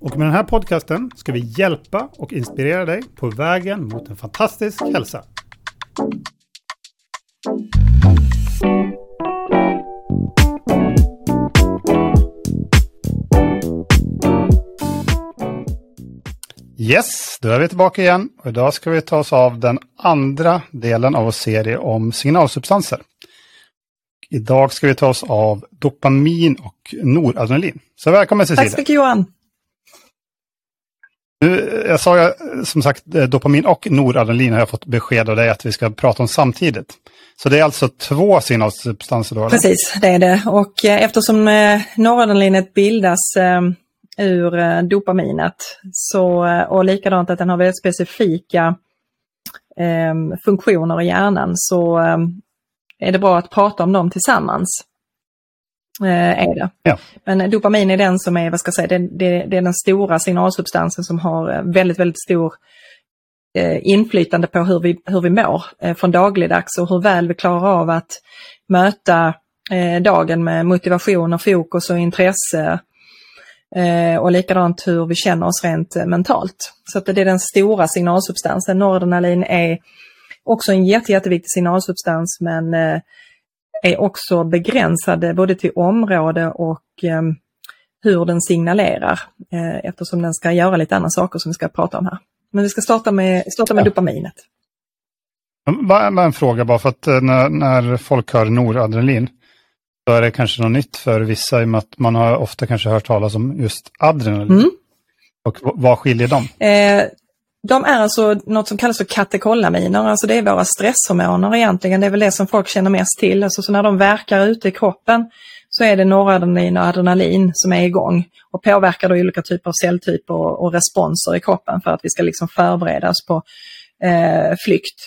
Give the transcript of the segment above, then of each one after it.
Och med den här podcasten ska vi hjälpa och inspirera dig på vägen mot en fantastisk hälsa. Yes, då är vi tillbaka igen och idag ska vi ta oss av den andra delen av vår serie om signalsubstanser. Idag ska vi ta oss av dopamin och noradrenalin. Så välkommen Cecilia! Tack så mycket Johan! Nu, jag sa ju som sagt eh, dopamin och noradrenalin har jag fått besked av dig att vi ska prata om samtidigt. Så det är alltså två signalsubstanser då? Eller? Precis, det är det. Och eh, eftersom eh, noradrenalinet bildas ur dopaminet. Så, och likadant att den har väldigt specifika funktioner i hjärnan så är det bra att prata om dem tillsammans. Eh, är det. Ja. Men dopamin är den som är, vad ska jag säga, det, det, det är den stora signalsubstansen som har eh, väldigt, väldigt stor inflytande på hur vi, hur vi mår från dagligdags och hur väl vi klarar av att möta dagen med motivation och fokus och intresse Eh, och likadant hur vi känner oss rent eh, mentalt. Så att det är den stora signalsubstansen. Noradrenalin är också en jätte, jätteviktig signalsubstans men eh, är också begränsad både till område och ehm, hur den signalerar eftersom den ska göra lite andra saker som vi ska prata om här. Men vi ska starta med, starta med ja. dopaminet. Bara en fråga bara för att när, när folk hör noradrenalin, då är det kanske något nytt för vissa i och med att man har ofta kanske hört talas om just adrenalin. Mm. Och vad skiljer dem? Eh, de är alltså något som kallas för katekolaminer, alltså det är våra stresshormoner egentligen. Det är väl det som folk känner mest till. Alltså så när de verkar ute i kroppen så är det noradrenalin och adrenalin som är igång och påverkar då olika typer av celltyper och, och responser i kroppen för att vi ska liksom förberedas på eh, flykt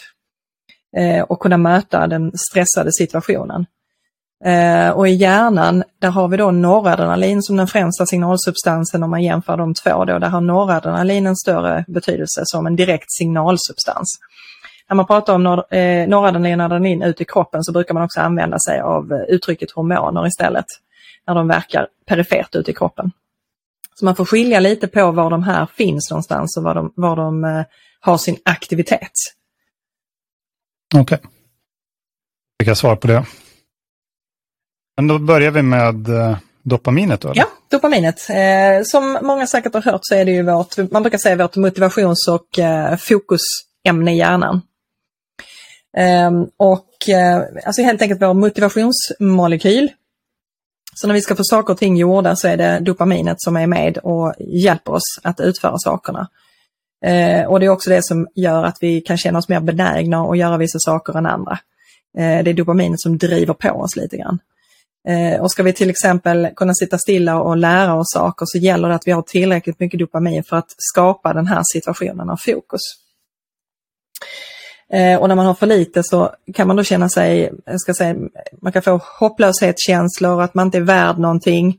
eh, och kunna möta den stressade situationen. Eh, och i hjärnan, där har vi då noradrenalin som den främsta signalsubstansen om man jämför de två då. Där har noradrenalin en större betydelse som en direkt signalsubstans. När man pratar om nor eh, noradrenalin och adrenalin ute i kroppen så brukar man också använda sig av eh, uttrycket hormoner istället. När de verkar perifert ute i kroppen. Så man får skilja lite på var de här finns någonstans och var de, var de eh, har sin aktivitet. Okej. Okay. Fick jag svar på det? Men då börjar vi med eh, dopaminet då? Eller? Ja, dopaminet. Eh, som många säkert har hört så är det ju vårt, man brukar säga vårt motivations och eh, fokusämne i hjärnan. Eh, och eh, alltså helt enkelt vår motivationsmolekyl. Så när vi ska få saker och ting gjorda så är det dopaminet som är med och hjälper oss att utföra sakerna. Eh, och det är också det som gör att vi kan känna oss mer benägna att göra vissa saker än andra. Eh, det är dopaminet som driver på oss lite grann. Eh, och ska vi till exempel kunna sitta stilla och lära oss saker så gäller det att vi har tillräckligt mycket dopamin för att skapa den här situationen av fokus. Eh, och när man har för lite så kan man då känna sig, jag ska säga, man kan få hopplöshetskänslor, att man inte är värd någonting.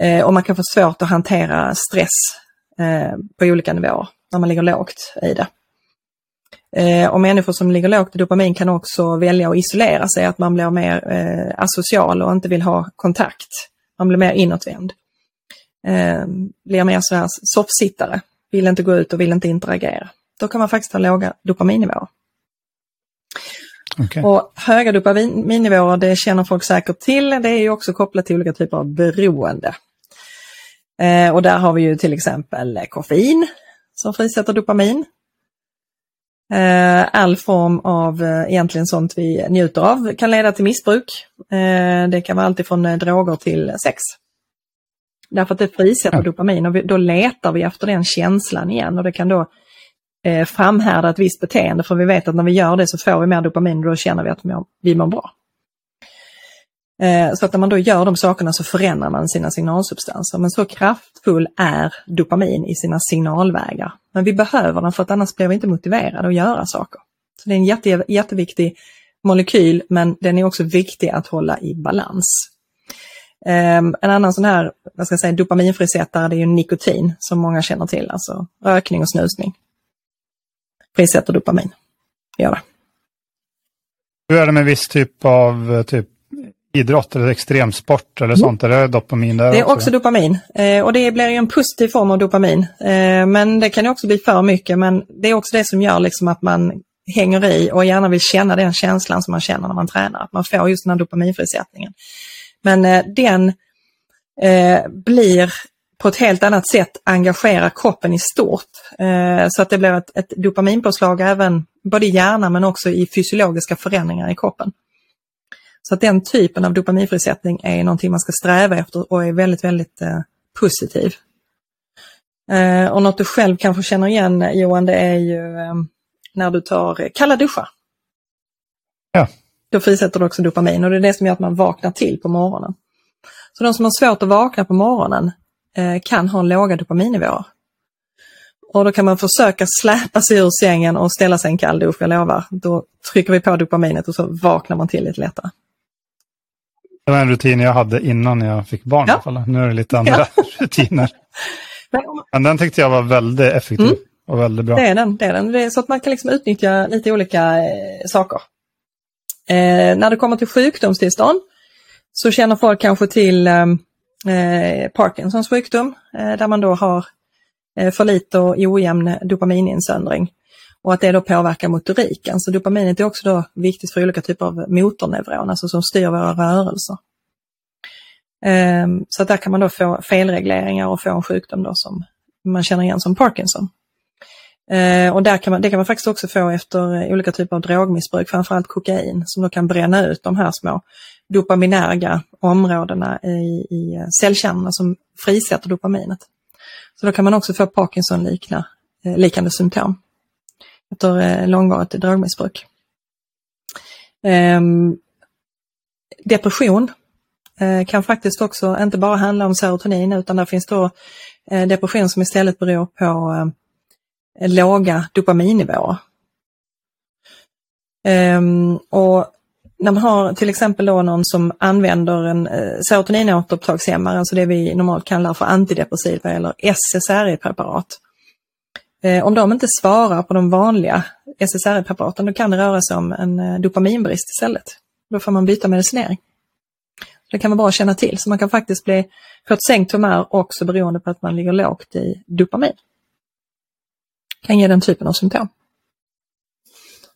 Eh, och man kan få svårt att hantera stress på olika nivåer när man ligger lågt i det. Eh, och människor som ligger lågt i dopamin kan också välja att isolera sig, att man blir mer eh, asocial och inte vill ha kontakt. Man blir mer inåtvänd. Eh, blir mer så här soffsittare, vill inte gå ut och vill inte interagera. Då kan man faktiskt ha låga dopaminnivåer. Okay. Och höga dopaminnivåer, det känner folk säkert till, det är ju också kopplat till olika typer av beroende. Eh, och där har vi ju till exempel koffein som frisätter dopamin. Eh, all form av eh, egentligen sånt vi njuter av kan leda till missbruk. Eh, det kan vara alltifrån droger till sex. Därför att det frisätter ja. dopamin och då letar vi efter den känslan igen och det kan då framhärda ett visst beteende för vi vet att när vi gör det så får vi mer dopamin och då känner vi att vi mår bra. Eh, så att när man då gör de sakerna så förändrar man sina signalsubstanser. Men så kraftfull är dopamin i sina signalvägar. Men vi behöver den för att annars blir vi inte motiverade att göra saker. Så det är en jätte, jätteviktig molekyl men den är också viktig att hålla i balans. Ehm, en annan sån här, vad ska jag säga, dopaminfrisättare det är ju nikotin som många känner till, alltså rökning och snusning. Frisätter dopamin, gör det. Hur är det med viss typ av eh, typ idrott eller extremsport eller mm. sånt? Är det dopamin där Det är också, också dopamin eh, och det blir ju en positiv form av dopamin. Eh, men det kan ju också bli för mycket men det är också det som gör liksom att man hänger i och gärna vill känna den känslan som man känner när man tränar. Att man får just den här dopaminfrisättningen. Men eh, den eh, blir på ett helt annat sätt engagerar kroppen i stort. Eh, så att det blir ett, ett dopaminpåslag även både i hjärnan men också i fysiologiska förändringar i kroppen. Så att den typen av dopaminfrisättning är någonting man ska sträva efter och är väldigt, väldigt eh, positiv. Eh, och något du själv kanske känner igen Johan, det är ju eh, när du tar kalla duschar. Ja. Då frisätter du också dopamin och det är det som gör att man vaknar till på morgonen. Så de som har svårt att vakna på morgonen eh, kan ha låga dopaminnivåer. Och då kan man försöka släpa sig ur sängen och ställa sig en kall dusch, jag lovar. Då trycker vi på dopaminet och så vaknar man till lite lättare. Det var en rutin jag hade innan jag fick barn ja. i alla fall. Nu är det lite andra ja. rutiner. Men den tyckte jag var väldigt effektiv mm. och väldigt bra. Det är den. Det är den. Det är så att man kan liksom utnyttja lite olika eh, saker. Eh, när det kommer till sjukdomstillstånd så känner folk kanske till ehm, eh, Parkinsons sjukdom eh, där man då har eh, för lite och ojämn dopamininsöndring och att det då påverkar motoriken. Så dopaminet är också då viktigt för olika typer av motorneuron, alltså som styr våra rörelser. Um, så där kan man då få felregleringar och få en sjukdom då som man känner igen som Parkinson. Uh, och där kan man, det kan man faktiskt också få efter eh, olika typer av drogmissbruk, framförallt kokain, som då kan bränna ut de här små dopaminerga områdena i, i eh, cellkärnorna som frisätter dopaminet. Så då kan man också få Parkinson-liknande eh, likna, symptom efter eh, långvarigt drogmissbruk. Ehm, depression eh, kan faktiskt också inte bara handla om serotonin utan det finns då eh, depression som istället beror på låga dopaminnivåer. Ehm, och när man har till exempel då någon som använder en serotoninåterupptagshämmare, alltså det vi normalt kallar för antidepressiva eller SSRI-preparat, Eh, om de inte svarar på de vanliga SSRI-preparaten, då kan det röra sig om en eh, dopaminbrist istället. Då får man byta medicinering. Det kan vara bra att känna till, så man kan faktiskt bli, få ett sänkt humör också beroende på att man ligger lågt i dopamin. Kan ge den typen av symptom.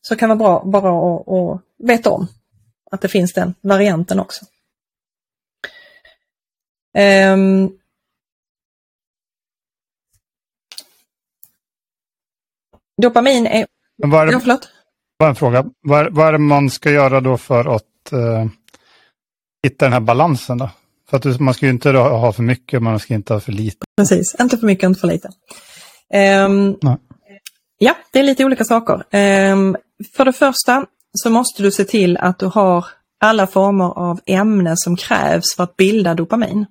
Så det kan vara bra bara att, att veta om att det finns den varianten också. Um, Dopamin är... Men vad är det, ja, förlåt. Bara en fråga. Vad är, vad är det man ska göra då för att uh, hitta den här balansen? Då? För att man ska ju inte ha för mycket, man ska inte ha för lite. Precis, inte för mycket, inte för lite. Um, ja, det är lite olika saker. Um, för det första så måste du se till att du har alla former av ämnen som krävs för att bilda dopamin.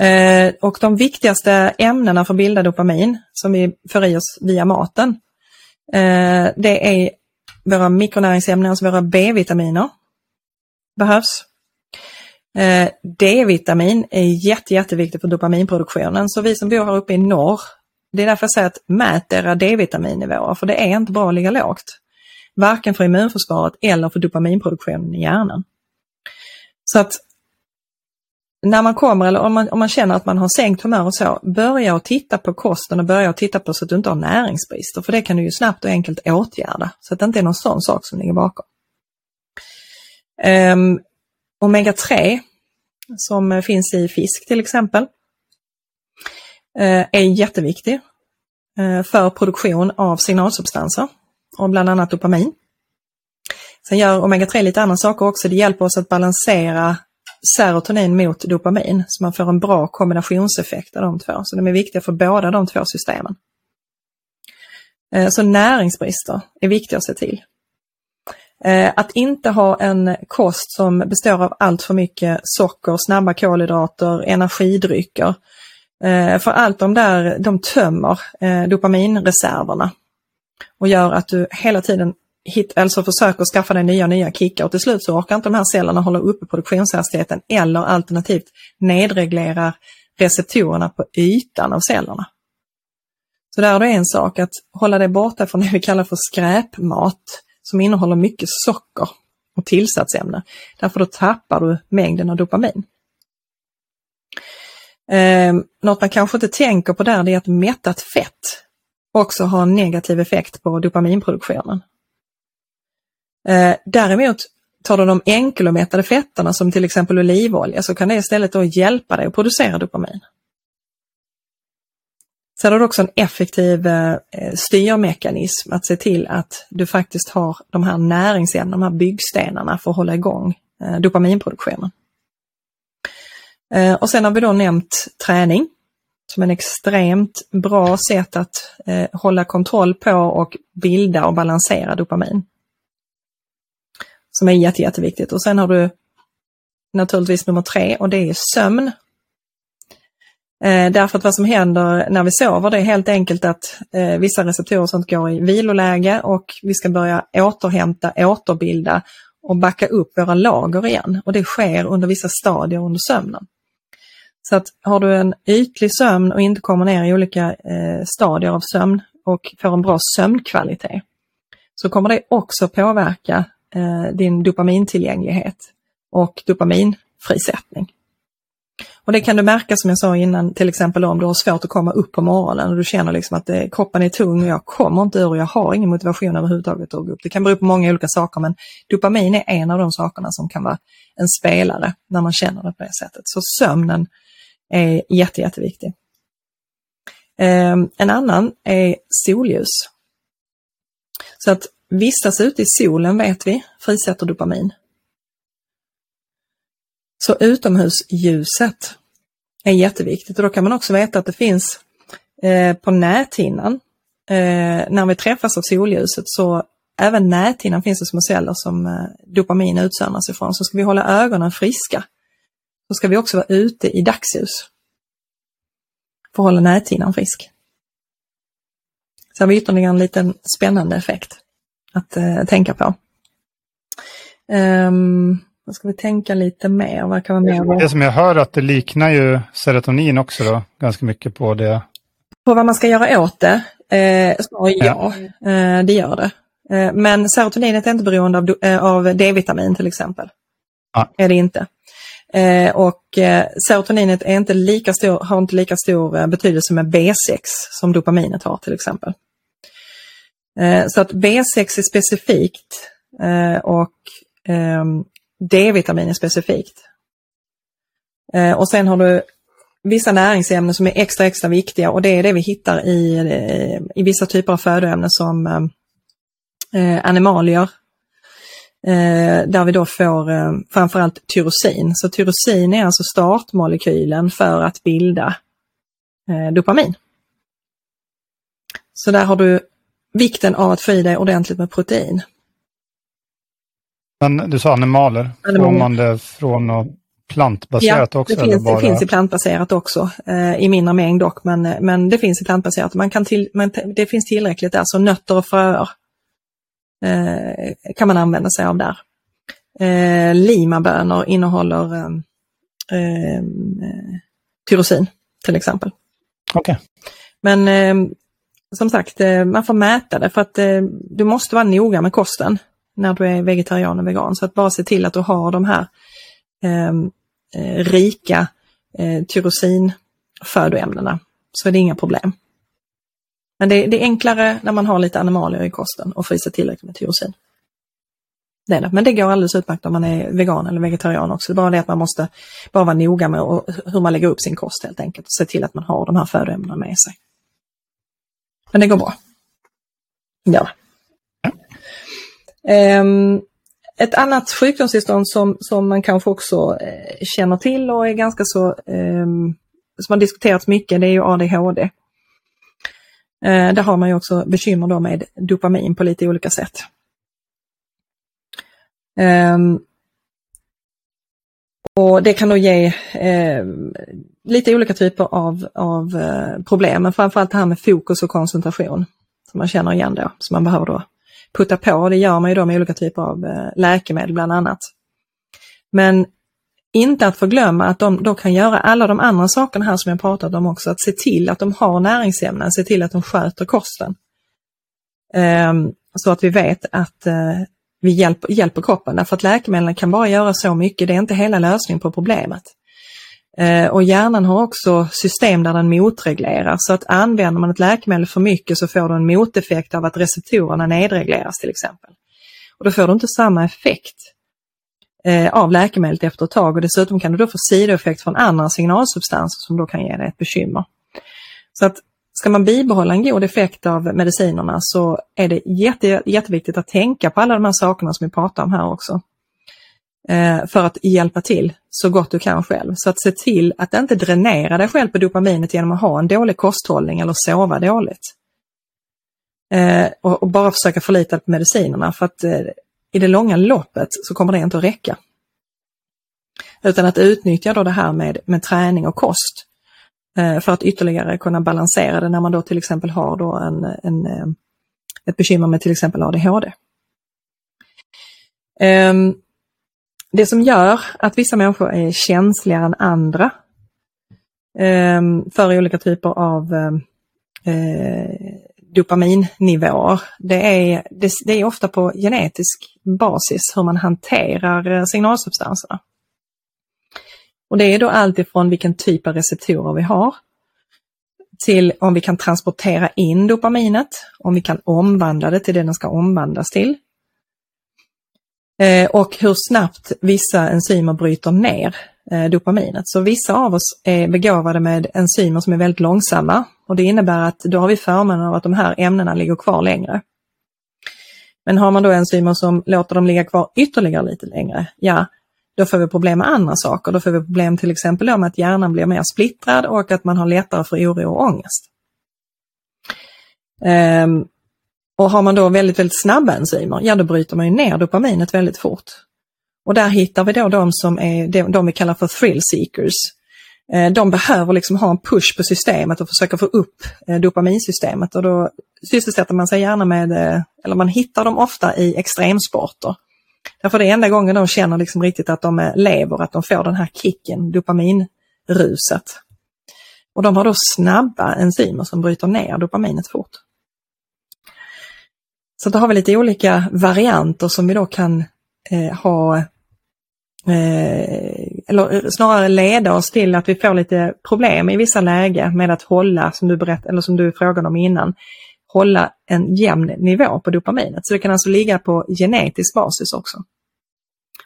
Eh, och de viktigaste ämnena för att bilda dopamin som vi får i oss via maten, eh, det är våra mikronäringsämnen, alltså våra B-vitaminer. Behövs. Eh, D-vitamin är jätte, jätteviktigt för dopaminproduktionen, så vi som bor här uppe i norr, det är därför jag säger att mät era D-vitaminnivåer, för det är inte bra att ligga lågt. Varken för immunförsvaret eller för dopaminproduktionen i hjärnan. Så att när man kommer eller om man, om man känner att man har sänkt humör och så, börja att titta på kosten och börja att titta på så att du inte har näringsbrister. För det kan du ju snabbt och enkelt åtgärda så att det inte är någon sån sak som ligger bakom. Ehm, um, Omega-3 som finns i fisk till exempel uh, är jätteviktig uh, för produktion av signalsubstanser och bland annat dopamin. Sen gör omega-3 lite andra saker också. Det hjälper oss att balansera serotonin mot dopamin, så man får en bra kombinationseffekt av de två. Så de är viktiga för båda de två systemen. Eh, så näringsbrister är viktiga att se till. Eh, att inte ha en kost som består av allt för mycket socker, snabba kolhydrater, energidrycker. Eh, för allt de där, de tömmer dopaminreserverna och gör att du hela tiden hit, alltså försöker skaffa dig nya nya kickar och till slut så orkar inte de här cellerna hålla uppe produktionshastigheten eller alternativt nedreglerar receptorerna på ytan av cellerna. Så där är det en sak att hålla dig borta från det vi kallar för skräpmat som innehåller mycket socker och tillsatsämnen. Därför då tappar du mängden av dopamin. Eh, något man kanske inte tänker på där är att mättat fett också har en negativ effekt på dopaminproduktionen. Eh, däremot tar du de enkelomättade fetterna som till exempel olivolja så kan det istället då hjälpa dig att producera dopamin. Sen har du också en effektiv eh, styrmekanism att se till att du faktiskt har de här näringsämnena, de här byggstenarna för att hålla igång eh, dopaminproduktionen. Eh, och sen har vi då nämnt träning som en extremt bra sätt att eh, hålla kontroll på och bilda och balansera dopamin. Som är jätte, jätteviktigt. Och sen har du naturligtvis nummer tre och det är sömn. Eh, därför att vad som händer när vi sover det är helt enkelt att eh, vissa receptorer sånt går i viloläge och vi ska börja återhämta, återbilda och backa upp våra lager igen. Och det sker under vissa stadier under sömnen. Så att har du en ytlig sömn och inte kommer ner i olika eh, stadier av sömn och får en bra sömnkvalitet så kommer det också påverka Eh, din dopamintillgänglighet och dopaminfrisättning. Och det kan du märka som jag sa innan, till exempel om du har svårt att komma upp på morgonen och du känner liksom att det, kroppen är tung och jag kommer inte ur och jag har ingen motivation överhuvudtaget att gå upp. Det kan bero på många olika saker men dopamin är en av de sakerna som kan vara en spelare när man känner det på det sättet. Så sömnen är jätte, jätteviktig. Ehm, en annan är solljus. Så att vistas ute i solen vet vi frisätter dopamin. Så utomhusljuset är jätteviktigt och då kan man också veta att det finns eh, på näthinnan, eh, när vi träffas av solljuset så även näthinnan finns det små celler som eh, dopamin utsöndras ifrån. Så ska vi hålla ögonen friska så ska vi också vara ute i dagsljus för att hålla näthinnan frisk. Så har vi ytterligare en liten spännande effekt att eh, tänka på. Um, vad ska vi tänka lite mer? Vad kan vara mer? Det som jag hör att det liknar ju serotonin också då, ganska mycket på det. På vad man ska göra åt det? Eh, ja, ja. Eh, det gör det. Eh, men serotoninet är inte beroende av, eh, av D-vitamin till exempel. Ja. Är det inte. Eh, och eh, serotoninet är inte lika stor, har inte lika stor eh, betydelse med B6 som dopaminet har till exempel. Eh, så att B6 är specifikt eh, och ehm, D-vitamin är specifikt. Eh, och sen har du vissa näringsämnen som är extra extra viktiga och det är det vi hittar i, i vissa typer av födoämnen som animalier, där vi då får framförallt tyrosin. Så tyrosin är alltså startmolekylen för att bilda dopamin. Så där har du vikten av att få i dig ordentligt med protein. Men du sa animaler, får man det från något plantbaserat ja, också? Det finns, bara... det finns i plantbaserat också, eh, i mindre mängd dock, men, men det finns i plantbaserat. Man kan till, men det finns tillräckligt där, så nötter och fröer eh, kan man använda sig av där. Eh, limabönor innehåller eh, eh, tyrosin till exempel. Okay. Men eh, som sagt, eh, man får mäta det för att eh, du måste vara noga med kosten när du är vegetarian och vegan. Så att bara se till att du har de här ehm, eh, rika eh, tyrosinfödoämnena så är det inga problem. Men det, det, är enklare när man har lite animalier i kosten och får i sig tillräckligt med tyrosin. Det är det. Men det går alldeles utmärkt om man är vegan eller vegetarian också. Det är bara det att man måste bara vara noga med hur man lägger upp sin kost helt enkelt. Och se till att man har de här födoämnena med sig. Men det går bra. Ja. Um, ett annat sjukdomstillstånd som, som man kanske också eh, känner till och är ganska så, eh, som har diskuterats mycket, det är ju ADHD. Eh, där har man ju också bekymmer då med dopamin på lite olika sätt. Um, och det kan då ge eh, lite olika typer av, av eh, problem, men framförallt det här med fokus och koncentration som man känner igen då, som man behöver då putta på. Och det gör man ju då med olika typer av eh, läkemedel bland annat. Men inte att förglömma att de då kan göra alla de andra sakerna här som jag pratat om också, att se till att de har näringsämnen, se till att de sköter kosten. Um, så att vi vet att uh, vi hjälper, hjälper kroppen, därför att läkemedlen kan bara göra så mycket, det är inte hela lösningen på problemet. Eh, och hjärnan har också system där den motreglerar, så att använder man ett läkemedel för mycket så får du en moteffekt av att receptorerna nedregleras till exempel. Och då får du inte samma effekt eh, av läkemedlet efter ett tag och dessutom kan du då få sidoeffekt från andra signalsubstanser som då kan ge dig ett bekymmer. Så att ska man bibehålla en god effekt av medicinerna så är det jätte, jätteviktigt att tänka på alla de här sakerna som vi pratar om här också. Eh, för att hjälpa till så gott du kan själv. Så att se till att inte dränera dig själv på dopaminet genom att ha en dålig kosthållning eller sova dåligt. Eh, och, och, bara försöka förlita dig på medicinerna för att eh, i det långa loppet så kommer det inte att räcka. Utan att utnyttja då det här med, med träning och kost eh, för att ytterligare kunna balansera det när man då till exempel har då en, en, eh, ett bekymmer med till exempel ADHD. Um, det som gör att vissa människor är känsligare än andra ehm, för olika typer av eh, dopaminnivåer. Det är, det, det, är ofta på genetisk basis hur man hanterar eh, signalsubstanserna. Och det är då alltifrån vilken typ av receptorer vi har till om vi kan transportera in dopaminet, om vi kan omvandla det till det den ska omvandlas till. Eh, och hur snabbt vissa enzymer bryter ner eh, dopaminet. Så vissa av oss är begåvade med enzymer som är väldigt långsamma och det innebär att då har vi förmånen av att de här ämnena ligger kvar längre. Men har man då enzymer som låter dem ligga kvar ytterligare lite längre, ja, då får vi problem med andra saker. Då får vi problem till exempel med att hjärnan blir mer splittrad och att man har lättare för oro och ångest. Um, och har man då väldigt, väldigt snabba enzymer, ja då bryter man ju ner dopaminet väldigt fort. Och där hittar vi då de som är de vi kallar för thrill seekers. Eh, de behöver liksom ha en push på systemet och försöka få upp eh, dopaminsystemet och då sysselsätter man sig gärna med, eh, eller man hittar dem ofta i extremsporter. Därför det är enda gången de känner liksom riktigt att de lever, att de får den här kicken, dopaminruset. Och de har då snabba enzymer som bryter ner dopaminet fort. Så då har vi lite olika varianter som vi då kan eh, ha Eh, eller eh, snarare leda oss till att vi får lite problem i vissa lägen med att hålla, som du berättade, eller som du frågade om innan, hålla en jämn nivå på dopaminet. Så det kan alltså ligga på genetisk basis också.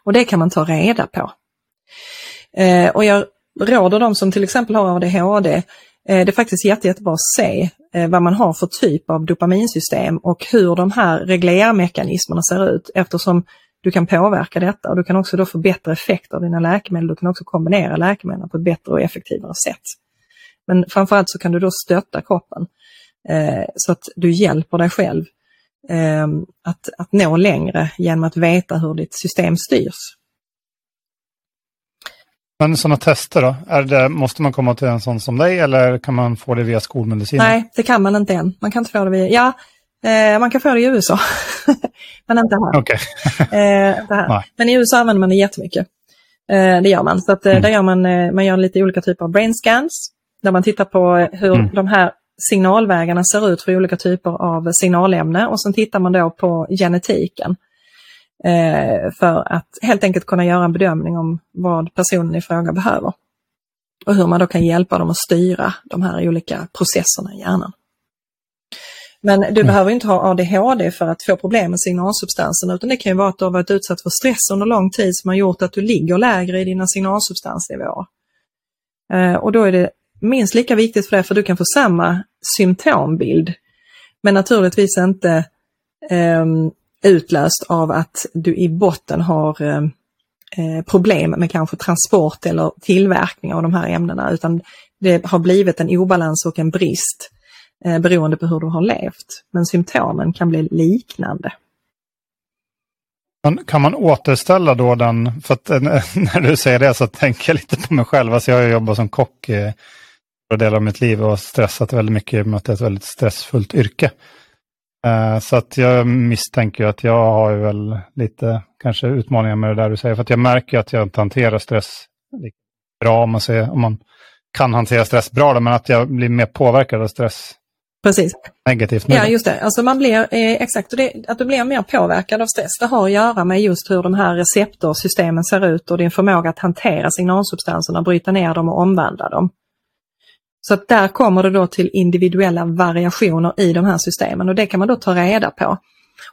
Och det kan man ta reda på. Eh, och jag råder de som till exempel har ADHD, Eh, det är faktiskt jätte, jättebra att se eh, vad man har för typ av dopaminsystem och hur de här reglermekanismerna ser ut eftersom du kan påverka detta och du kan också då få bättre effekt av dina läkemedel. Du kan också kombinera läkemedlen på ett bättre och effektivare sätt. Men framförallt så kan du då stötta kroppen eh, så att du hjälper dig själv eh, att, att nå längre genom att veta hur ditt system styrs. Men sådana tester då? Är det, måste man komma till en sån som dig eller kan man få det via skolmedicin? Nej, det kan man inte än. Man kan inte få det via, ja, Eh, man kan få det i USA, men inte här. Okay. eh, men i USA använder man det jättemycket. Eh, det gör man. Så att, eh, mm. där gör man, eh, man gör lite olika typer av brain scans, där man tittar på hur mm. de här signalvägarna ser ut för olika typer av signalämne och sen tittar man då på genetiken. Eh, för att helt enkelt kunna göra en bedömning om vad personen i fråga behöver. Och hur man då kan hjälpa dem att styra de här olika processerna i hjärnan. Men du mm. behöver inte ha ADHD för att få problem med signalsubstansen utan det kan ju vara att du har varit utsatt för stress under lång tid som har gjort att du ligger lägre i dina signalsubstansnivåer. Eh, och då är det minst lika viktigt för dig för du kan få samma symptombild men naturligtvis inte eh, utlöst av att du i botten har eh, eh, problem med kanske transport eller tillverkning av de här ämnena utan det har blivit en obalans och en brist eh, beroende på hur du har levt. Men symptomen kan bli liknande. Kan man återställa då den, för att eh, när du säger det så tänker jag lite på mig själv. Alltså jag har jobbat som kock i stora delar av mitt liv och stressat väldigt mycket med att det är ett väldigt stressfullt yrke. Uh, så att jag misstänker att jag har väl lite kanske utmaningar med det där du säger. För att jag märker att jag inte hanterar stress bra om man, säger, om man kan hantera stress bra. Då, men att jag blir mer påverkad av stress Precis. Negativt. Ja, just det. Alltså man blir, eh, exakt, det, att du blir mer påverkad av stress, det har att göra med just hur de här receptorsystemen ser ut och din förmåga att hantera signalsubstanserna, bryta ner dem och omvandla dem. Så att där kommer det då till individuella variationer i de här systemen och det kan man då ta reda på.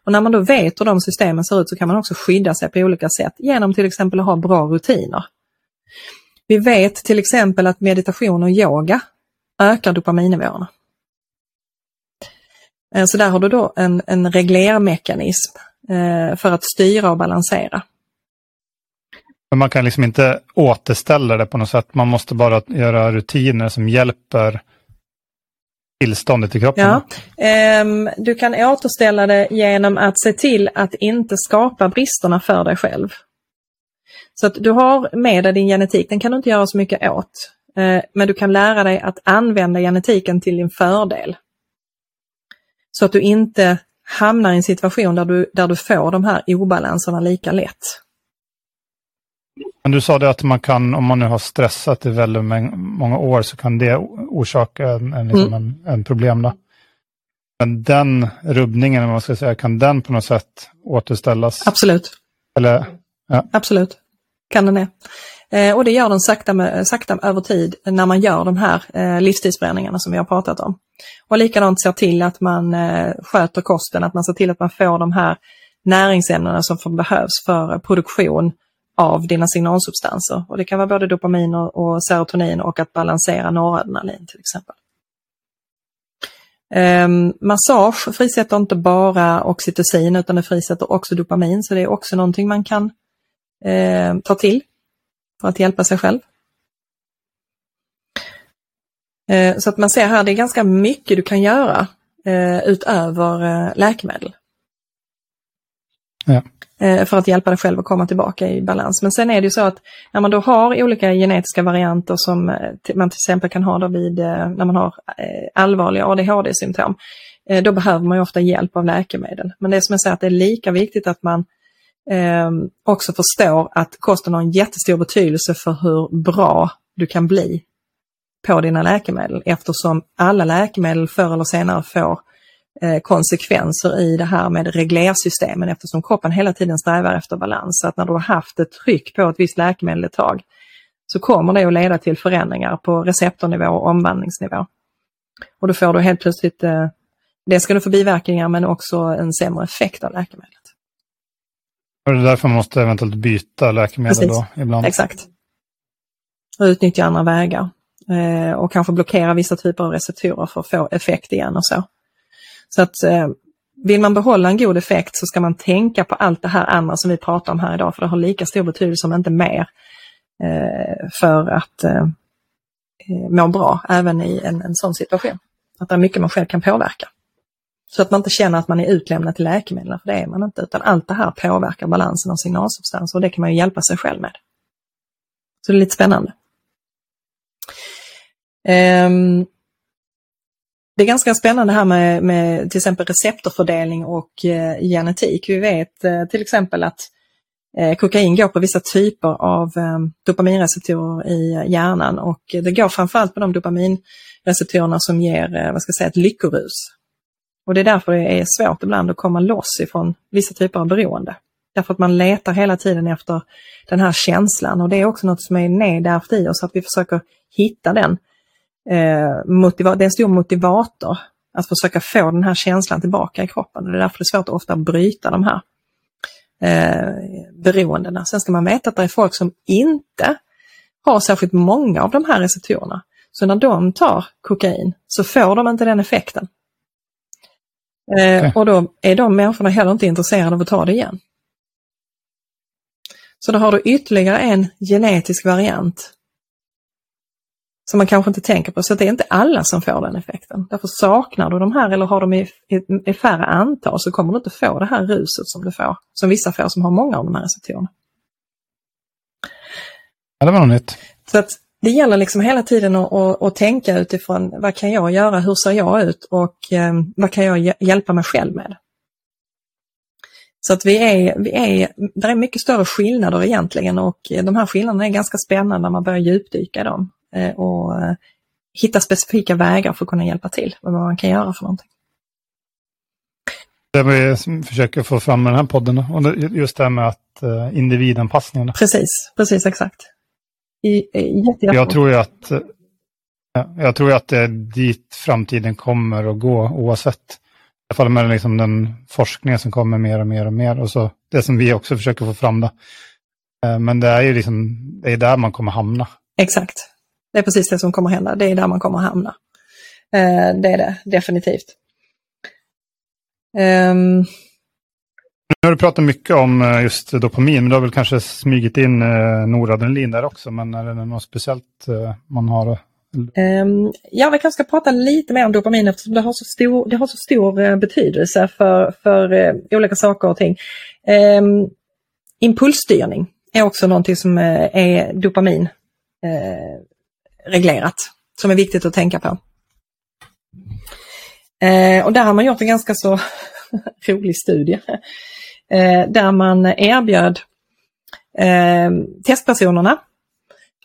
Och när man då vet hur de systemen ser ut så kan man också skydda sig på olika sätt genom till exempel att ha bra rutiner. Vi vet till exempel att meditation och yoga ökar dopaminnivåerna. Eh, så där har du då en, en reglermekanism eh, för att styra och balansera. Men man kan liksom inte återställa det på något sätt. Man måste bara göra rutiner som hjälper tillståndet i kroppen. Ja, Um, du kan återställa det genom att se till att inte skapa bristerna för dig själv. Så att du har med dig din genetik, den kan du inte göra så mycket åt. Uh, men du kan lära dig att använda genetiken till din fördel. Så att du inte hamnar i en situation där du, där du får de här obalanserna lika lätt. Men du sa det att man kan, om man nu har stressat i väldigt många år, så kan det orsaka en, en, liksom mm. en, en problem. Då. Men den rubbningen, man ska säga, kan den på något sätt återställas? Absolut. Eller, ja. Absolut, kan den det. Eh, och det gör den sakta, med, sakta över tid när man gör de här eh, livstidsförändringarna som vi har pratat om. Och likadant ser till att man eh, sköter kosten, att man ser till att man får de här näringsämnena som behövs för produktion av dina signalsubstanser. Och det kan vara både dopamin och, och serotonin och att balansera noradrenalin till exempel. Um, massage frisätter inte bara oxytocin utan det frisätter också dopamin så det är också någonting man kan uh, ta till för att hjälpa sig själv. Uh, så att man ser här, det är ganska mycket du kan göra uh, utöver eh, läkemedel. Ja. Eh, för att hjälpa dig själv att komma tillbaka i balans. Men sen är det ju så att när man då har olika genetiska varianter som eh, man till exempel kan ha då vid, eh, när man har allvarliga ADHD-symptom, då behöver man ju ofta hjälp av läkemedel. Men det är som jag säger att det är lika viktigt att man ehm, också förstår att kosten har en jättestor betydelse för hur bra du kan bli på dina läkemedel eftersom alla läkemedel förr eller senare får Eh, konsekvenser i det här med reglersystemen eftersom kroppen hela tiden strävar efter balans. Så att när du har haft ett tryck på ett visst läkemedel ett tag så kommer det att leda till förändringar på receptornivå och omvandlingsnivå. Och då får du helt plötsligt, eh, det ska du få biverkningar men också en sämre effekt av läkemedlet. Och det är därför man måste eventuellt byta läkemedel Precis. då ibland? Exakt. Och utnyttja andra vägar. Eh, och kanske blockera vissa typer av receptorer för att få effekt igen och så. Så att eh, vill man behålla en god effekt så ska man tänka på allt det här andra som vi pratar om här idag, för det har lika stor betydelse om inte mer eh, för att eh, eh, må bra även i en, en sån situation. Att det är mycket man själv kan påverka. Så att man inte känner att man är utlämnad till läkemedel, för det är man inte, utan allt det här påverkar balansen av signalsubstanser och det kan man ju hjälpa sig själv med. Så det är lite spännande. Um, det är ganska spännande här med, med till exempel receptorfördelning och eh, genetik. Vi vet eh, till exempel att eh, kokain går på vissa typer av eh, dopaminreceptorer i eh, hjärnan och det går framförallt på de dopaminreceptorerna som ger eh, vad ska jag säga, ett lyckorus. Och det är därför det är svårt ibland att komma loss ifrån vissa typer av beroende. Därför att man letar hela tiden efter den här känslan och det är också något som är nedärvt i oss, att vi försöker hitta den eh, motiva- det är en stor motivator att försöka få den här känslan tillbaka i kroppen. Och det är därför det är svårt att ofta bryta de här eh, beroendena. Sen ska man veta att det är folk som inte har särskilt många av de här receptorerna. Så när de tar kokain så får de inte den effekten. Eh, okay. Och då är de människorna heller inte intresserade av att ta det igen. Så då har du ytterligare en genetisk variant som man kanske inte tänker på. Så det är inte alla som får den effekten. Därför saknar du de här eller har de i, i, i färre antal så kommer du inte få det här ruset som du får, som vissa får som har många av de här receptorerna. Ja, det var något nytt. Så att det gäller liksom hela tiden att, att, att, tänka utifrån vad kan jag göra, hur ser jag ut och eh, vad kan jag hjälpa mig själv med. Så att vi är, vi är, det är mycket större skillnader egentligen och de här skillnaderna är ganska spännande när man börjar djupdyka i dem och eh, hitta specifika vägar för att kunna hjälpa till, vad man kan göra för någonting. Det vi försöker få fram med den här podden och just det här med att uh, individanpassningen. Precis, precis exakt. I, i, jag tror ju att jag tror att det är dit framtiden kommer att gå oavsett alla fall med liksom den forskningen som kommer mer och mer och mer. Och så det som vi också försöker få fram. Då. Eh, men det är ju liksom, det är där man kommer hamna. Exakt. Det är precis det som kommer hända. Det är där man kommer hamna. Eh, det är det definitivt. Um... Nu har du pratat mycket om eh, just dopamin, men du har väl kanske smugit in noradrenalin där också. Men är det något speciellt man har Um, ja, vi kanske ska prata lite mer om dopamin eftersom det har så stor, det har så stor uh, betydelse för, för uh, olika saker och ting. Um, impulsstyrning är också någonting som uh, är dopamin reglerat, som är viktigt att tänka på. Eh, och där har man gjort en ganska så rolig studie eh, där man erbjöd eh, testpersonerna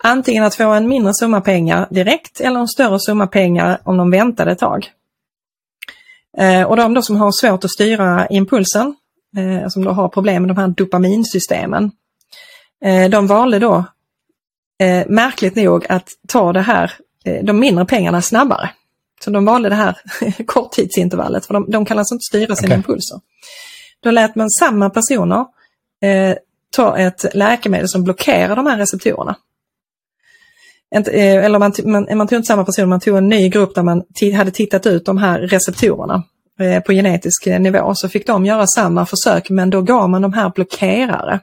Antingen att få en mindre summa pengar direkt eller en större summa pengar om de väntade ett tag. Och de då som har svårt att styra impulsen, som då har problem med de här dopaminsystemen, de valde då märkligt nog att ta det här, de mindre pengarna snabbare. Så de valde det här korttidsintervallet, för de, de kan alltså inte styra sina okay. impulser. Då lät man samma personer eh, ta ett läkemedel som blockerar de här receptorerna. Eh, eller man, man, man tog inte samma person, man tog en ny grupp där man hade tittat ut de här receptorerna eh, på genetisk eh, nivå. Så fick de göra samma försök men då gav man de här blockerare.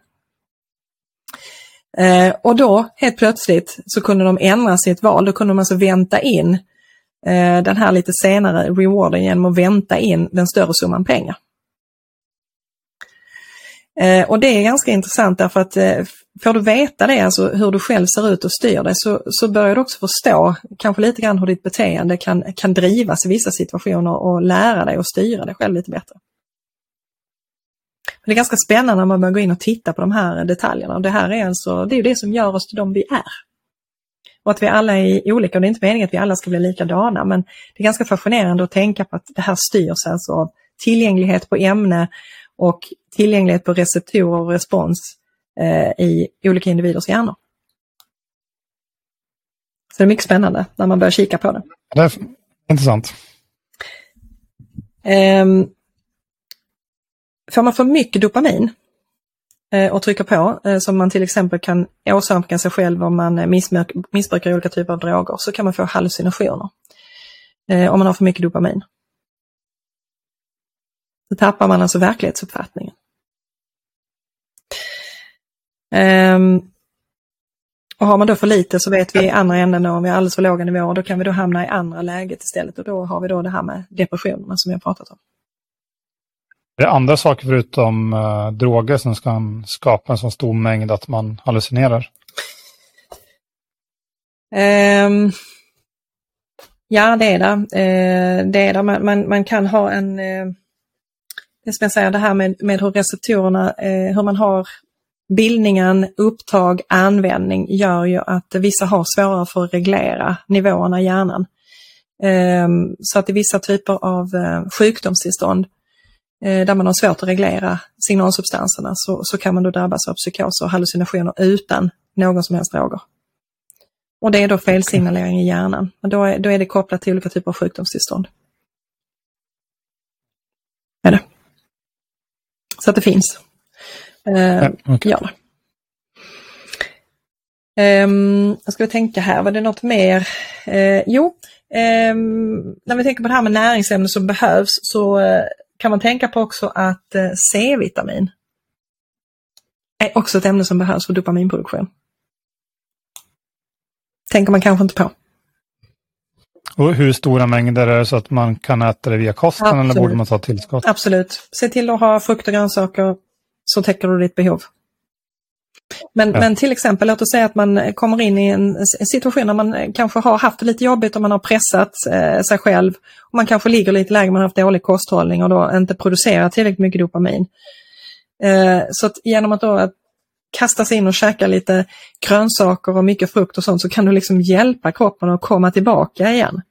Eh, och då helt plötsligt så kunde de ändra sitt val, då kunde de alltså vänta in eh, den här lite senare rewarden genom att vänta in den större summan pengar. Eh, och det är ganska intressant därför att eh, får du veta det, alltså hur du själv ser ut och styr dig, så, så börjar du också förstå kanske lite grann hur ditt beteende kan, kan drivas i vissa situationer och lära dig att styra dig själv lite bättre. Det är ganska spännande när man börjar gå in och titta på de här detaljerna. Det här är alltså, det är det som gör oss till de vi är. Och att vi alla är olika, och det är inte meningen att vi alla ska bli likadana, men det är ganska fascinerande att tänka på att det här styrs alltså av tillgänglighet på ämne och tillgänglighet på receptorer och respons eh, i olika individers hjärnor. Så det är mycket spännande när man börjar kika på det. Det är intressant. Um, får man för mycket dopamin eh, och trycker på, eh, som man till exempel kan åsamka sig själv om man eh, missbrukar olika typer av droger, så kan man få hallucinationer. Om man har för mycket dopamin. Då tappar man alltså verklighetsuppfattningen. Ehm, och har man då för lite så vet vi i andra änden då, om vi har alldeles för låga nivåer, då kan vi då hamna i andra läget istället och då har vi då det här med depressionerna som jag pratat om. Är det andra saker förutom uh, droger som kan skapa en så stor mängd att man hallucinerar? Um, ja, det är det. Uh, det är det. Man, man, man kan ha en uh, det ska jag säga, det här med, med hur receptorerna, uh, hur man har bildningen, upptag, användning gör ju att vissa har svårare för att reglera nivåerna i hjärnan. Um, så att i vissa typer av sjukdomstillstånd där man har svårt att reglera signalsubstanserna så, så kan man då drabbas av psykoser och hallucinationer utan någon som helst droger. Och det är då felsignalering i hjärnan. då, är, då är det kopplat till olika typer av sjukdomstillstånd. Är det. Så att det finns. Eh, ja, okay. ja. Um, jag ska tänka här, var det något mer? Uh, jo, um, när vi tänker på det här med näringsämnen som behövs så uh, kan man tänka på också att uh, C-vitamin är också ett ämne som behövs för dopaminproduktion. Tänker man kanske inte på. Och hur stora mängder är det så att man kan äta det via kosten Absolut. eller borde man ta tillskott? Absolut. Se till att ha frukt och grönsaker så täcker du ditt behov. Men, Ja. men till exempel, låt oss säga att man kommer in i en, situation där man kanske har haft det lite jobbigt och man har pressat eh, sig själv. Och man kanske ligger lite lägre, man har haft dålig kosthållning och då inte producerar tillräckligt mycket dopamin. Eh, så att genom att då kasta sig in och käka lite grönsaker och mycket frukt och sånt så kan du liksom hjälpa kroppen att komma tillbaka igen.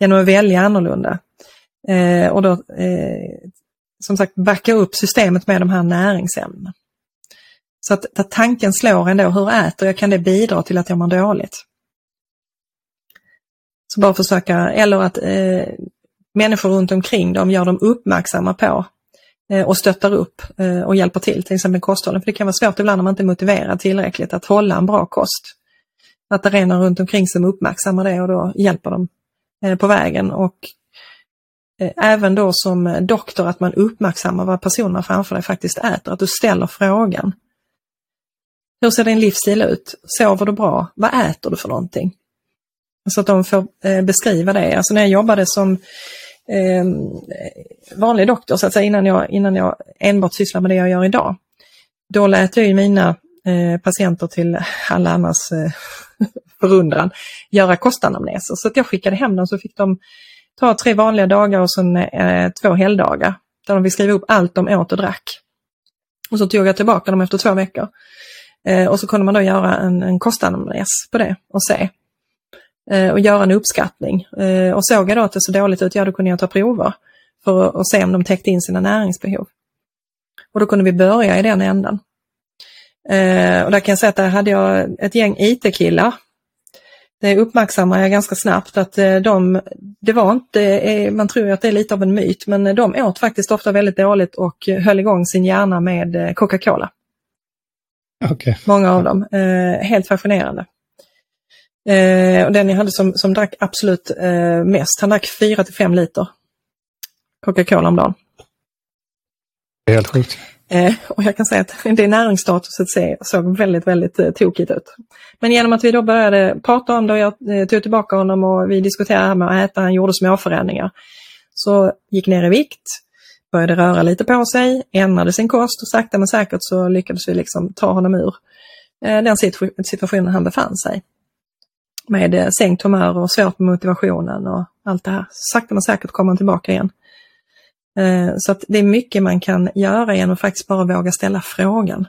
Genom att välja annorlunda. Eh, och då eh, som sagt backa upp systemet med de här näringsämnena. Så att att tanken slår ändå, hur äter jag? Kan det bidra till att jag mår dåligt? Så bara försöka, eller att eh, människor runt omkring dem gör dem uppmärksamma på eh, och stöttar upp eh, och hjälper till, till exempel kosthållen. För det kan vara svårt ibland när man inte är motiverad tillräckligt att hålla en bra kost. Att det är någon runt omkring som uppmärksammar det och då hjälper dem eh, på vägen. Och eh, även då som doktor att man uppmärksammar vad personerna framför dig faktiskt äter. Att du ställer frågan. Hur ser din livsstil ut? Sover du bra? Vad äter du för någonting? Så att de får eh, beskriva det. Alltså när jag jobbade som eh, vanlig doktor, så att säga, innan jag, innan jag enbart sysslar med det jag gör idag. Då lät jag ju mina eh, patienter till alla annars eh, förundran göra kostanamneser. Så att jag skickade hem dem så fick de ta tre vanliga dagar och sen eh, två helgdagar. Där de fick skriva upp allt de åt och drack. Och så tog jag tillbaka dem efter två veckor. Eh, och så kunde man då göra en, en kostanamnes på det och se. Eh, och göra en uppskattning. Eh, och såg jag då att det såg dåligt ut, ja då kunde jag ta prover för att, se om de täckte in sina näringsbehov. Och då kunde vi börja i den änden. Eh, och där kan jag säga att där hade jag ett gäng IT-killar. Det uppmärksammar jag ganska snabbt att eh, de, det var inte, eh, man tror att det är lite av en myt, men de åt faktiskt ofta väldigt dåligt och höll igång sin hjärna med eh, Coca-Cola. Okej. Många av dem. Eh, helt fascinerande. Eh, och den jag hade som, som drack absolut eh, mest, han drack 4 till 5 liter Coca-Cola om dagen. Det är helt sjukt. Eh, och jag kan säga att det näringsstatuset se- såg väldigt, väldigt eh, tokigt ut. Men genom att vi då började prata om det och jag eh, tog tillbaka honom och vi diskuterade det här med att äta, han gjorde små förändringar. Så gick ner i vikt, började röra lite på sig, ändrade sin kost och sakta men säkert så lyckades vi liksom ta honom ur eh, den situ- situationen han befann sig. Med eh, sänkt humör och svårt med motivationen och allt det här. Sakta men säkert kom han tillbaka igen. Eh, Så att det är mycket man kan göra genom att faktiskt bara våga ställa frågan.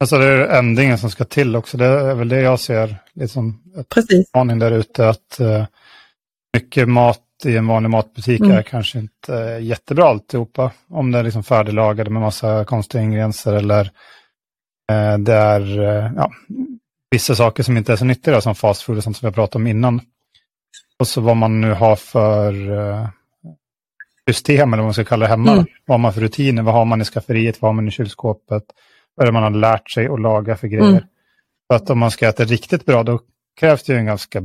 Alltså det är ändringen som ska till också. Det är väl det jag ser liksom ett Precis. varning där ute att mycket mat i en vanlig matbutik Mm. är kanske inte jättebra alltihopa. Om det är liksom färdiglagade med massa konstiga ingredienser eller eh, det är eh, ja, vissa saker som inte är så nyttiga som fast food och sånt som vi har pratat om innan. Och så vad man nu har för eh, system eller vad man ska kalla det hemma. Mm. Vad har man för rutiner? Vad har man i skafferiet? Vad har man i kylskåpet? Vad är det man har lärt sig att laga för grejer? Mm. För att om man ska äta riktigt bra då krävs det ju en ganska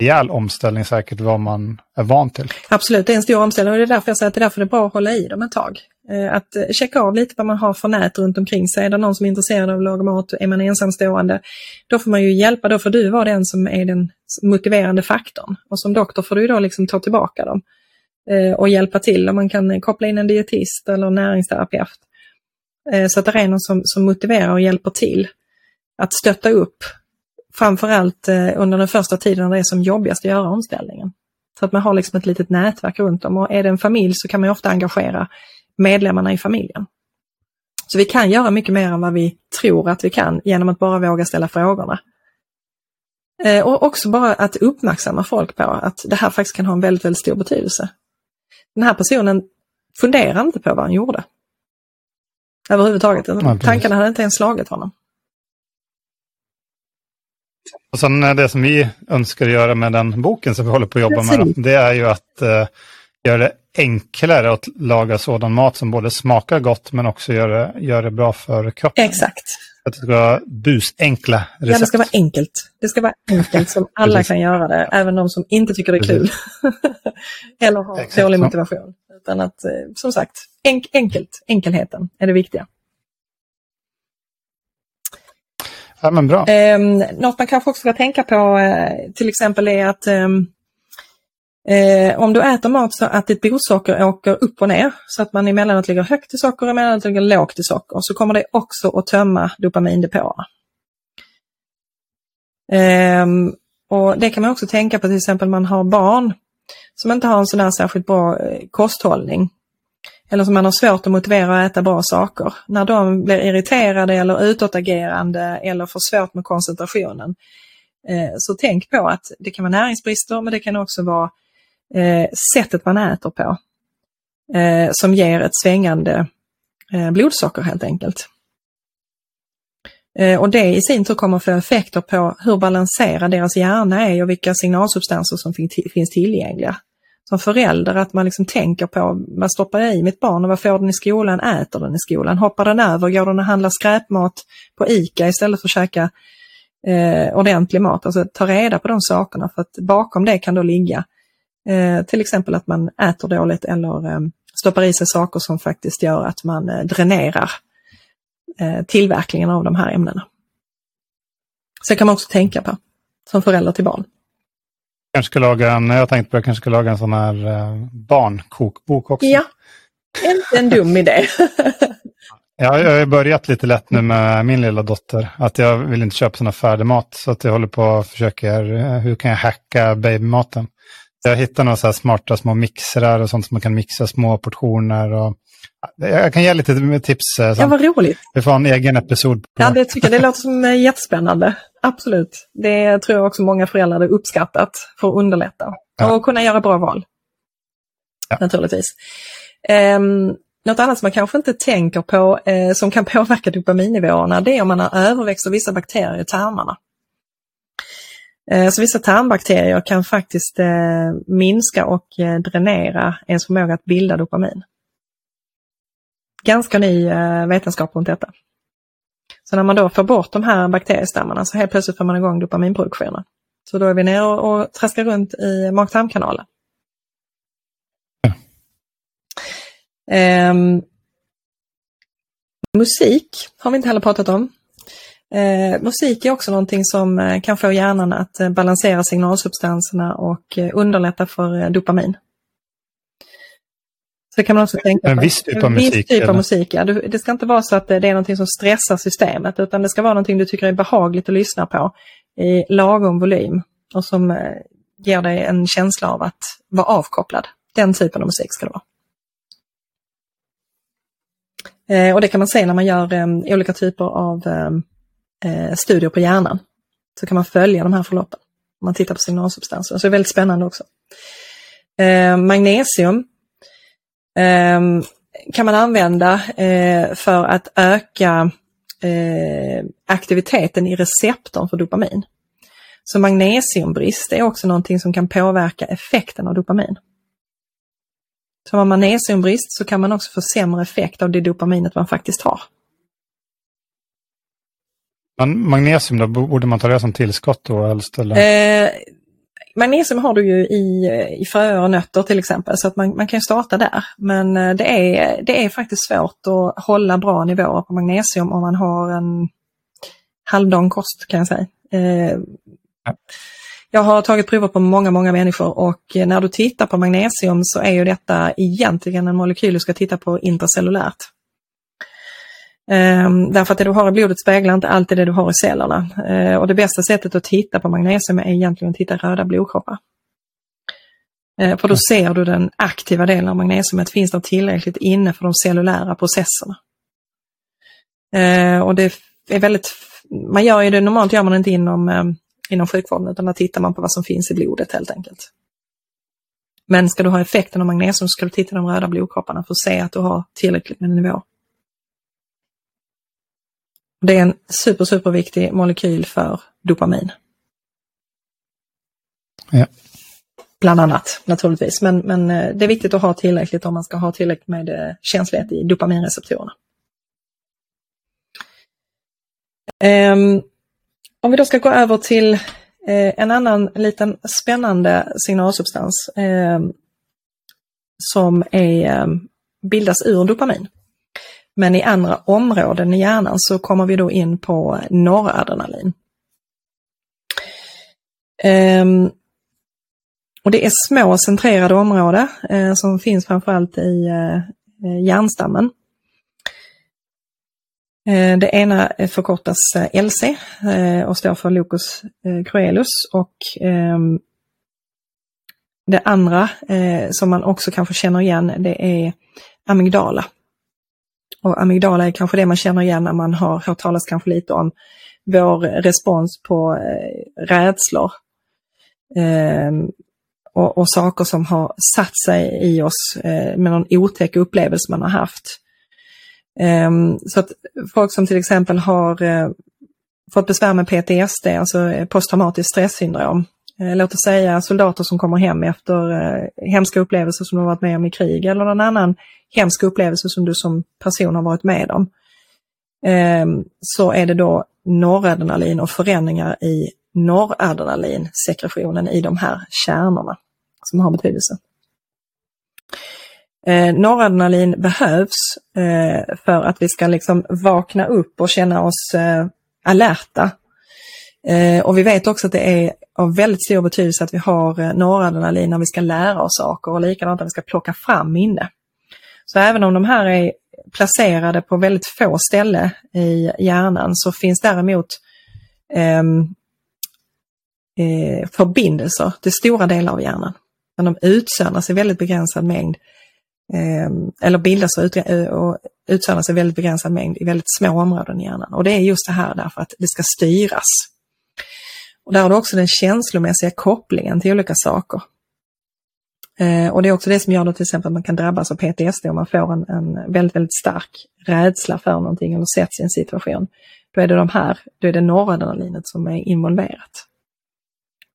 rejäl omställning säkert vad man är van till. Absolut, det är en stor omställning och det är därför jag säger att det är därför det är bra att hålla i dem ett tag. Eh, att eh, checka av lite vad man har för nät runt omkring sig. Är det någon som är intresserad av att laga mat? Är man ensamstående? Då får man ju hjälpa, då får du vara den som är den motiverande faktorn. Och som doktor får du då liksom ta tillbaka dem eh, och hjälpa till. Och man kan koppla in en dietist eller en näringsterapeut. Så att det är någon som, som motiverar och hjälper till att stötta upp. Framförallt eh, under den första tiden när det är som jobbigast att göra omställningen. Så att man har liksom ett litet nätverk runt om och är det en familj så kan man ofta engagera medlemmarna i familjen. Så vi kan göra mycket mer än vad vi tror att vi kan genom att bara våga ställa frågorna. Eh, Och också bara att uppmärksamma folk på att det här faktiskt kan ha en väldigt, väldigt stor betydelse. Den här personen funderar inte på vad han gjorde. Överhuvudtaget. Tankarna hade inte ens slagit honom. Och sen eh, det som vi önskar göra med den boken som vi håller på att jobba med, det är ju att eh, göra det enklare att laga sådan mat som både smakar gott men också gör det, gör det bra för kroppen. Exakt. Att det ska vara busenkla recept. Ja, det ska vara enkelt. Det ska vara enkelt som alla kan göra det, även de som inte tycker det är kul. Eller har Exakt dålig motivation. Utan att, eh, som sagt, enk enkelt, enkelheten är det viktiga. Ja men bra. Eh, något man kanske också ska tänka på eh, till exempel är att ehm, eh, om du äter mat så att ditt blodsocker åker upp och ner så att man emellanåt ligger högt i socker och emellanåt ligger lågt i socker så kommer det också att tömma dopamindepåerna. Ehm, och Det kan man också tänka på till exempel man har barn som inte har en sån här särskilt bra eh, kosthållning eller som man har svårt att motivera att äta bra saker. När de blir irriterade eller utåtagerande eller får svårt med koncentrationen. Eh, så tänk på att det kan vara näringsbrister men det kan också vara eh, sättet man äter på eh, som ger ett svängande blodsocker helt enkelt. Och det i sin tur kommer få effekter på hur balanserad deras hjärna är och vilka signalsubstanser som finns tillgängliga som förälder att man liksom tänker på vad stoppar jag i mitt barn och vad får den i skolan, äter den i skolan, hoppar den över, går den och handlar skräpmat på ICA istället för att käka eh, ordentlig mat. Alltså ta reda på de sakerna för att bakom det kan då ligga eh, till exempel att man äter dåligt eller eh, stoppar i sig saker som faktiskt gör att man eh, dränerar eh, tillverkningen av de här ämnena. Så kan man också tänka på som förälder till barn kanske ska laga en, jag tänkte på jag kanske ska laga en sån här eh, barnkokbok också. Ja, inte en dum idé. ja, jag har börjat lite lätt nu med min lilla dotter. Att jag vill inte köpa sån här färdigmat. Så att jag håller på och försöker, eh, hur kan jag hacka babymaten? Jag hittar några så smarta små mixrar och sånt som man kan mixa små portioner. Och, jag kan ge lite tips. Eh, ja, vad roligt. Vi får en egen episod. På. Ja, det tycker jag. Det låter som eh, jättespännande. Absolut. Det tror jag också många föräldrar hade uppskattat för att underlätta ja. och kunna göra bra val. Ja. Naturligtvis. Um, något annat som man kanske inte tänker på eh, som kan påverka dopaminnivåerna det är om man har överväxt av vissa bakterier i tarmarna. Eh, så vissa tarmbakterier kan faktiskt eh, minska och eh, dränera ens förmåga att bilda dopamin ganska ny eh, vetenskap runt detta. Så när man då får bort de här bakteriestammarna så helt plötsligt får man igång dopaminproduktionen. Så då är vi nere och, och traskar runt i mag-tarmkanalen. Um, musik har vi inte heller pratat om. Uh, musik är också någonting som uh, kan få hjärnan att uh, balansera signalsubstanserna och underlätta för dopamin. Så kan man också tänka en viss typ av en musik? Viss typ av musik, ja. Det ska inte vara så att det är någonting som stressar systemet utan det ska vara någonting du tycker är behagligt att lyssna på i lagom volym och som eh, ger dig en känsla av att vara avkopplad. Den typen av musik ska det vara. Eh, och det kan man se när man gör eh, olika typer av studier på hjärnan. Så kan man följa de här förloppen. Om man tittar på signalsubstanser. Så det är väldigt spännande också. Magnesium kan man använda eh, för att öka eh, aktiviteten i receptorn för dopamin. Så magnesiumbrist är också någonting som kan påverka effekten av dopamin. Så har man magnesiumbrist så kan man också få sämre effekt av det dopaminet man faktiskt har. Men magnesium då, borde man ta det som tillskott då helst? Eller? Eh, Magnesium har du ju i, i fröer och nötter till exempel så att man, man kan starta där. Men eh, det är, det är faktiskt svårt att hålla bra nivåer på magnesium om man har en halvdan kost kan jag säga. Eh, jag har tagit prover på många, många människor och när du tittar på magnesium så är ju detta egentligen en molekyl du ska titta på intracellulärt. Um, därför att det du har i blodet speglar inte alltid det du har i cellerna. Uh, och det bästa sättet att titta på magnesium är egentligen att titta röda blodkroppar. Uh, för då ser du den aktiva delen av magnesiumet, finns det tillräckligt inne för de cellulära processerna. Uh, och det är väldigt, man gör ju det, normalt gör man inte inom, um, inom sjukvården utan där tittar man på vad som finns i blodet helt enkelt. Men ska du ha effekten av magnesium ska du titta på de röda blodkropparna för att se att du har tillräckligt med nivå. Det är en super, super viktig molekyl för dopamin. Ja. Bland annat naturligtvis, men, men eh, det är viktigt att ha tillräckligt om man ska ha tillräckligt med eh, känslighet i dopaminreceptorerna. Um, om vi då ska gå över till uh, en annan liten spännande signalsubstans uh, som är, bildas ur dopamin. Men i andra områden i hjärnan så kommer vi då in på noradrenalin. Um, ehm, och det är små centrerade områden eh, som finns framförallt i eh, eh, hjärnstammen. Eh, det ena förkortas eh, LC eh, och står för locus eh, coelus och ehm, det andra eh, som man också kanske känner igen det är amygdala. Och amygdala är kanske det man känner igen när man har hört talas kanske lite om vår respons på eh, rädslor. Eh, och, och, saker som har satt sig i oss eh, med någon otäck upplevelse man har haft. Ehm, så att folk som till exempel har eh, fått besvär med PTSD, alltså posttraumatiskt stresssyndrom. Eh, låt oss säga soldater som kommer hem efter eh, hemska upplevelser som de varit med om i krig eller någon annan hemsk upplevelse som du som person har varit med om. Ehm, så är det då noradrenalin och förändringar i noradrenalinsekretionen i de här kärnorna som har betydelse. Eh, noradrenalin behövs eh, för att vi ska liksom vakna upp och känna oss eh, alerta. Eh, och vi vet också att det är av väldigt stor betydelse att vi har eh, noradrenalin när vi ska lära oss saker och likadant när vi ska plocka fram minne. Så även om de här är placerade på väldigt få ställen i hjärnan så finns däremot ehm, eh, förbindelser till stora delar av hjärnan. Men de utsöndras i väldigt begränsad mängd eh, eller bildas och, ut, eh, och utsöndras i väldigt begränsad mängd i väldigt små områden i hjärnan. Och det är just det här därför att det ska styras. Och där har du också den känslomässiga kopplingen till olika saker. Eh, och det är också det som gör då till exempel att man kan drabbas av PTSD om man får en, en väldigt, väldigt stark rädsla för någonting eller sätts i en situation. Då är det de här, då är det noradrenalinet som är involverat.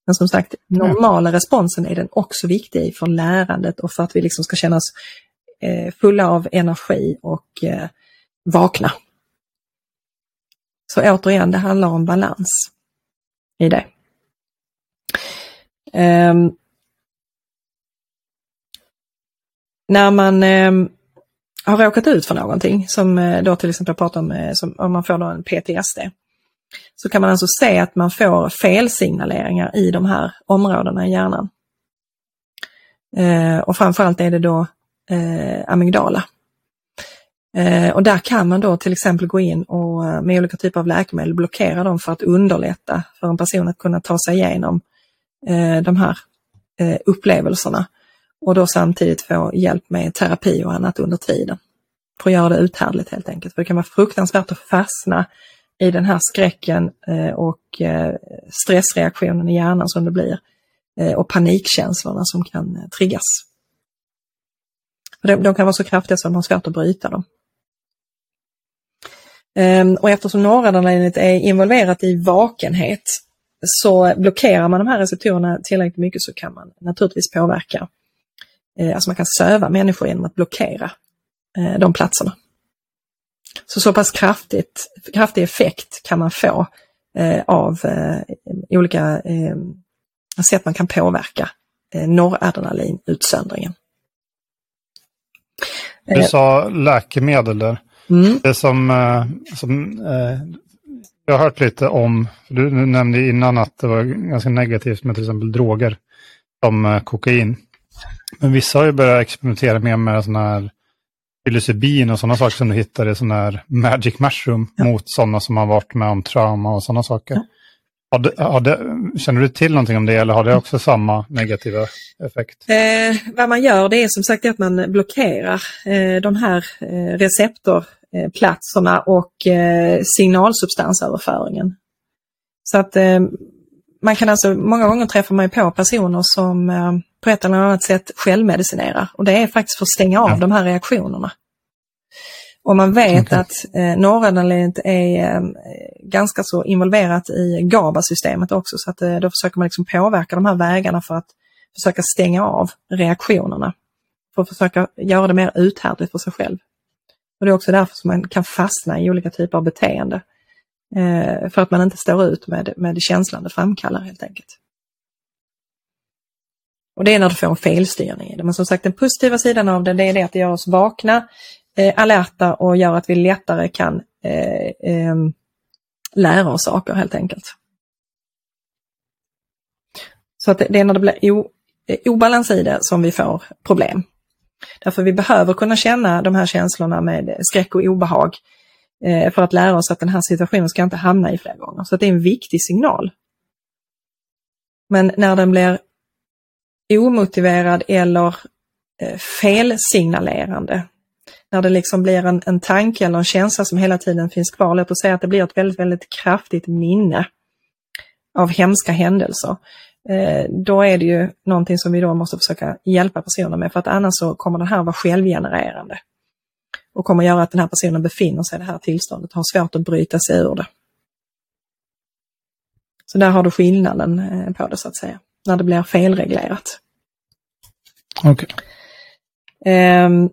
Men som sagt, normala responsen är den också viktig för lärandet och för att vi liksom ska känna oss eh, fulla av energi och eh, vakna. Så återigen, det handlar om balans i det. Um, när man um, har råkat ut för någonting, som eh, då till exempel pratar om, eh, som, om man får en PTSD, så kan man alltså se att man får felsignaleringar i de här områdena i hjärnan. Eh, och framförallt är det då eh, amygdala. Eh, och där kan man då till exempel gå in och eh, med olika typer av läkemedel blockera dem för att underlätta för en person att kunna ta sig igenom eh, de här eh, upplevelserna. Och då samtidigt få hjälp med terapi och annat under tiden. För att göra det uthärdligt helt enkelt. För det kan vara fruktansvärt att fastna i den här skräcken eh, och eh, stressreaktionen i hjärnan som det blir eh, och panikkänslorna som kan eh, triggas. De kan vara så kraftiga så att man har svårt att bryta dem. Ehm, och eftersom noradrenalinet är involverat i vakenhet så blockerar man de här receptorerna tillräckligt mycket så kan man naturligtvis påverka, alltså man kan söva människor genom att blockera de platserna. Så så pass kraftigt, kraftig effekt kan man få eh, av eh, olika eh, sätt man kan påverka eh, noradrenalinutsöndringen. Du sa läkemedel där. Mm. Det som, eh, som eh, jag har hört lite om, du nämnde innan att det var ganska negativt med till exempel droger som eh, kokain. Men vissa har ju börjat experimentera mer med sådana här psilocybin och sådana saker som du hittar i sån här magic mushroom ja. mot sådana som har varit med om trauma och sådana saker. Ja. Har det, känner du till någonting om det eller har det också samma negativa effekt? Eh, vad man gör det är som sagt att man blockerar eh, de här eh, receptorplatserna och eh, signalsubstansöverföringen. Så att eh, man kan alltså, många gånger träffar man på personer som eh, på ett eller annat sätt självmedicinerar och det är faktiskt för att stänga av ja. de här reaktionerna. Och man vet okay. att eh, noradrenalinet är eh, ganska så involverat i GABA-systemet också så att eh, då försöker man liksom påverka de här vägarna för att försöka stänga av reaktionerna. För att försöka göra det mer uthärdligt för sig själv. Och Det är också därför som man kan fastna i olika typer av beteende. Eh, för att man inte står ut med, med känslan det framkallar helt enkelt. Och det är när du får en felstyrning i det. Men som sagt den positiva sidan av det, det är det att det gör oss vakna. eh, alerta och gör att vi lättare kan eh, eh, lära oss saker helt enkelt. Så att det är när det blir o, eh, obalans i det som vi får problem. Därför vi behöver kunna känna de här känslorna med skräck och obehag eh, för att lära oss att den här situationen ska inte hamna i fler gånger. Så det är en viktig signal. Men när den blir omotiverad eller eh, felsignalerande, när det liksom blir en, en tanke eller en känsla som hela tiden finns kvar, låt oss säga att det blir ett väldigt, väldigt kraftigt minne av hemska händelser, då är det ju någonting som vi då måste försöka hjälpa personen med för att annars så kommer det här vara självgenererande och kommer göra att den här personen befinner sig i det här tillståndet och har svårt att bryta sig ur det. Så där har du skillnaden eh, på det så att säga, när det blir felreglerat. Okay. Um,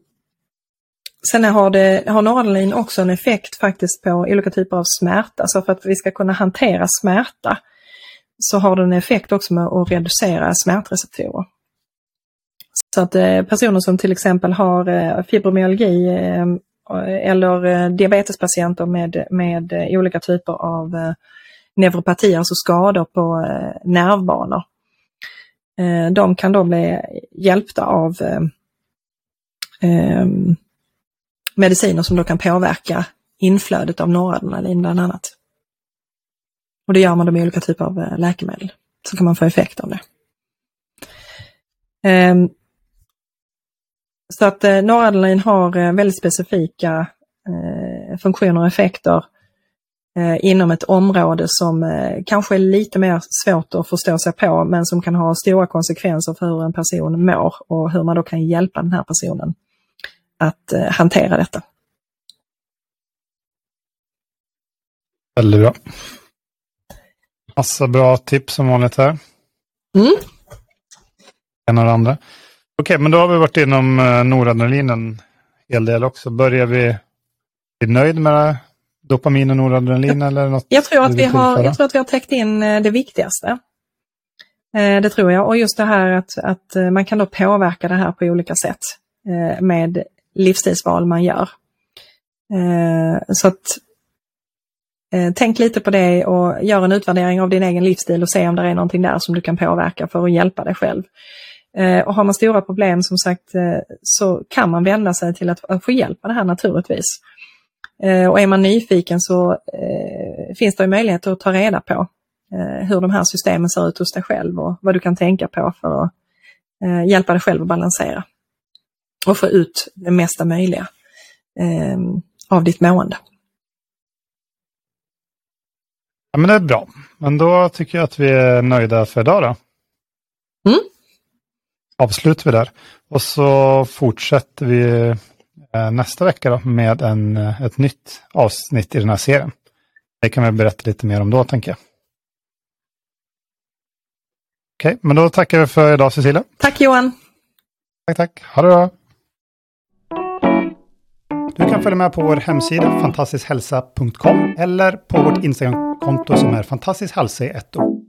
sen har, det, har noradrenalin också en effekt faktiskt på olika typer av smärta. Så för att vi ska kunna hantera smärta så har den effekt också med att reducera smärtreceptorer. Så att eh, personer som till exempel har eh, fibromyalgi eh, eller diabetespatienter med, med olika typer av neuropati, alltså skador på nervbanor. De kan då bli hjälpta av mediciner som då kan påverka inflödet av noradrenalin bland annat. Och det gör man då med olika typer av eh, läkemedel. Så kan man få effekt av det. Ehm, så att eh, noradrenalin har eh, väldigt specifika funktioner och effekter inom ett område som kanske är lite mer svårt att förstå sig på men som kan ha stora konsekvenser för hur en person mår och hur man då kan hjälpa den här personen att hantera detta. Väldigt bra. Massa bra tips som vanligt här. Mm. En och det andra. Okej, men då har vi varit inom uh, noradrenalin en hel del också. Börjar vi bli nöjd med dopamin och noradrenalin? Eller något jag, tror att vi har, jag tror att vi har täckt in uh, det viktigaste. Uh, det tror jag. Och just det här att, att man kan då påverka det här på olika sätt med livsstilsval man gör. Så att Eh, Eh, tänk lite på det och gör en utvärdering av din egen livsstil och se om det är någonting där som du kan påverka för att hjälpa dig själv. Eh, och har man stora problem som sagt eh, så kan man vända sig till att, få hjälp med det här naturligtvis. Och är man nyfiken så finns det möjlighet att ta reda på hur de här systemen ser ut hos dig själv och vad du kan tänka på för att hjälpa dig själv att balansera. Och få ut det mesta möjliga av ditt mående. Ja, men det är bra. Men då tycker jag att vi är nöjda för idag då. Mm. Avslutar vi där. Och så fortsätter vi eh, nästa vecka då med en, eh, ett nytt avsnitt i den här serien. Det kan vi berätta lite mer om då, tänker jag. Okej, men då tackar vi för idag, Cecilia. Tack Johan. Tack, tack. Ha det bra. Du kan följa med på vår hemsida fantastiskhälsa.com eller på vårt Instagramkonto som är fantastiskhälsa i ett ord.